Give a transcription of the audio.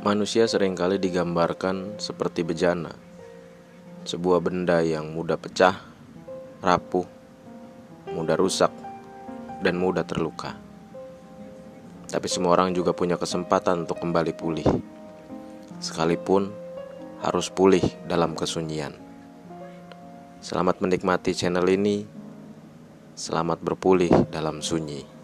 Manusia sering kali digambarkan seperti bejana, sebuah benda yang mudah pecah, rapuh, mudah rusak, dan mudah terluka. Tapi semua orang juga punya kesempatan untuk kembali pulih, sekalipun harus pulih dalam kesunyian. Selamat menikmati channel ini. Selamat berpulih dalam sunyi.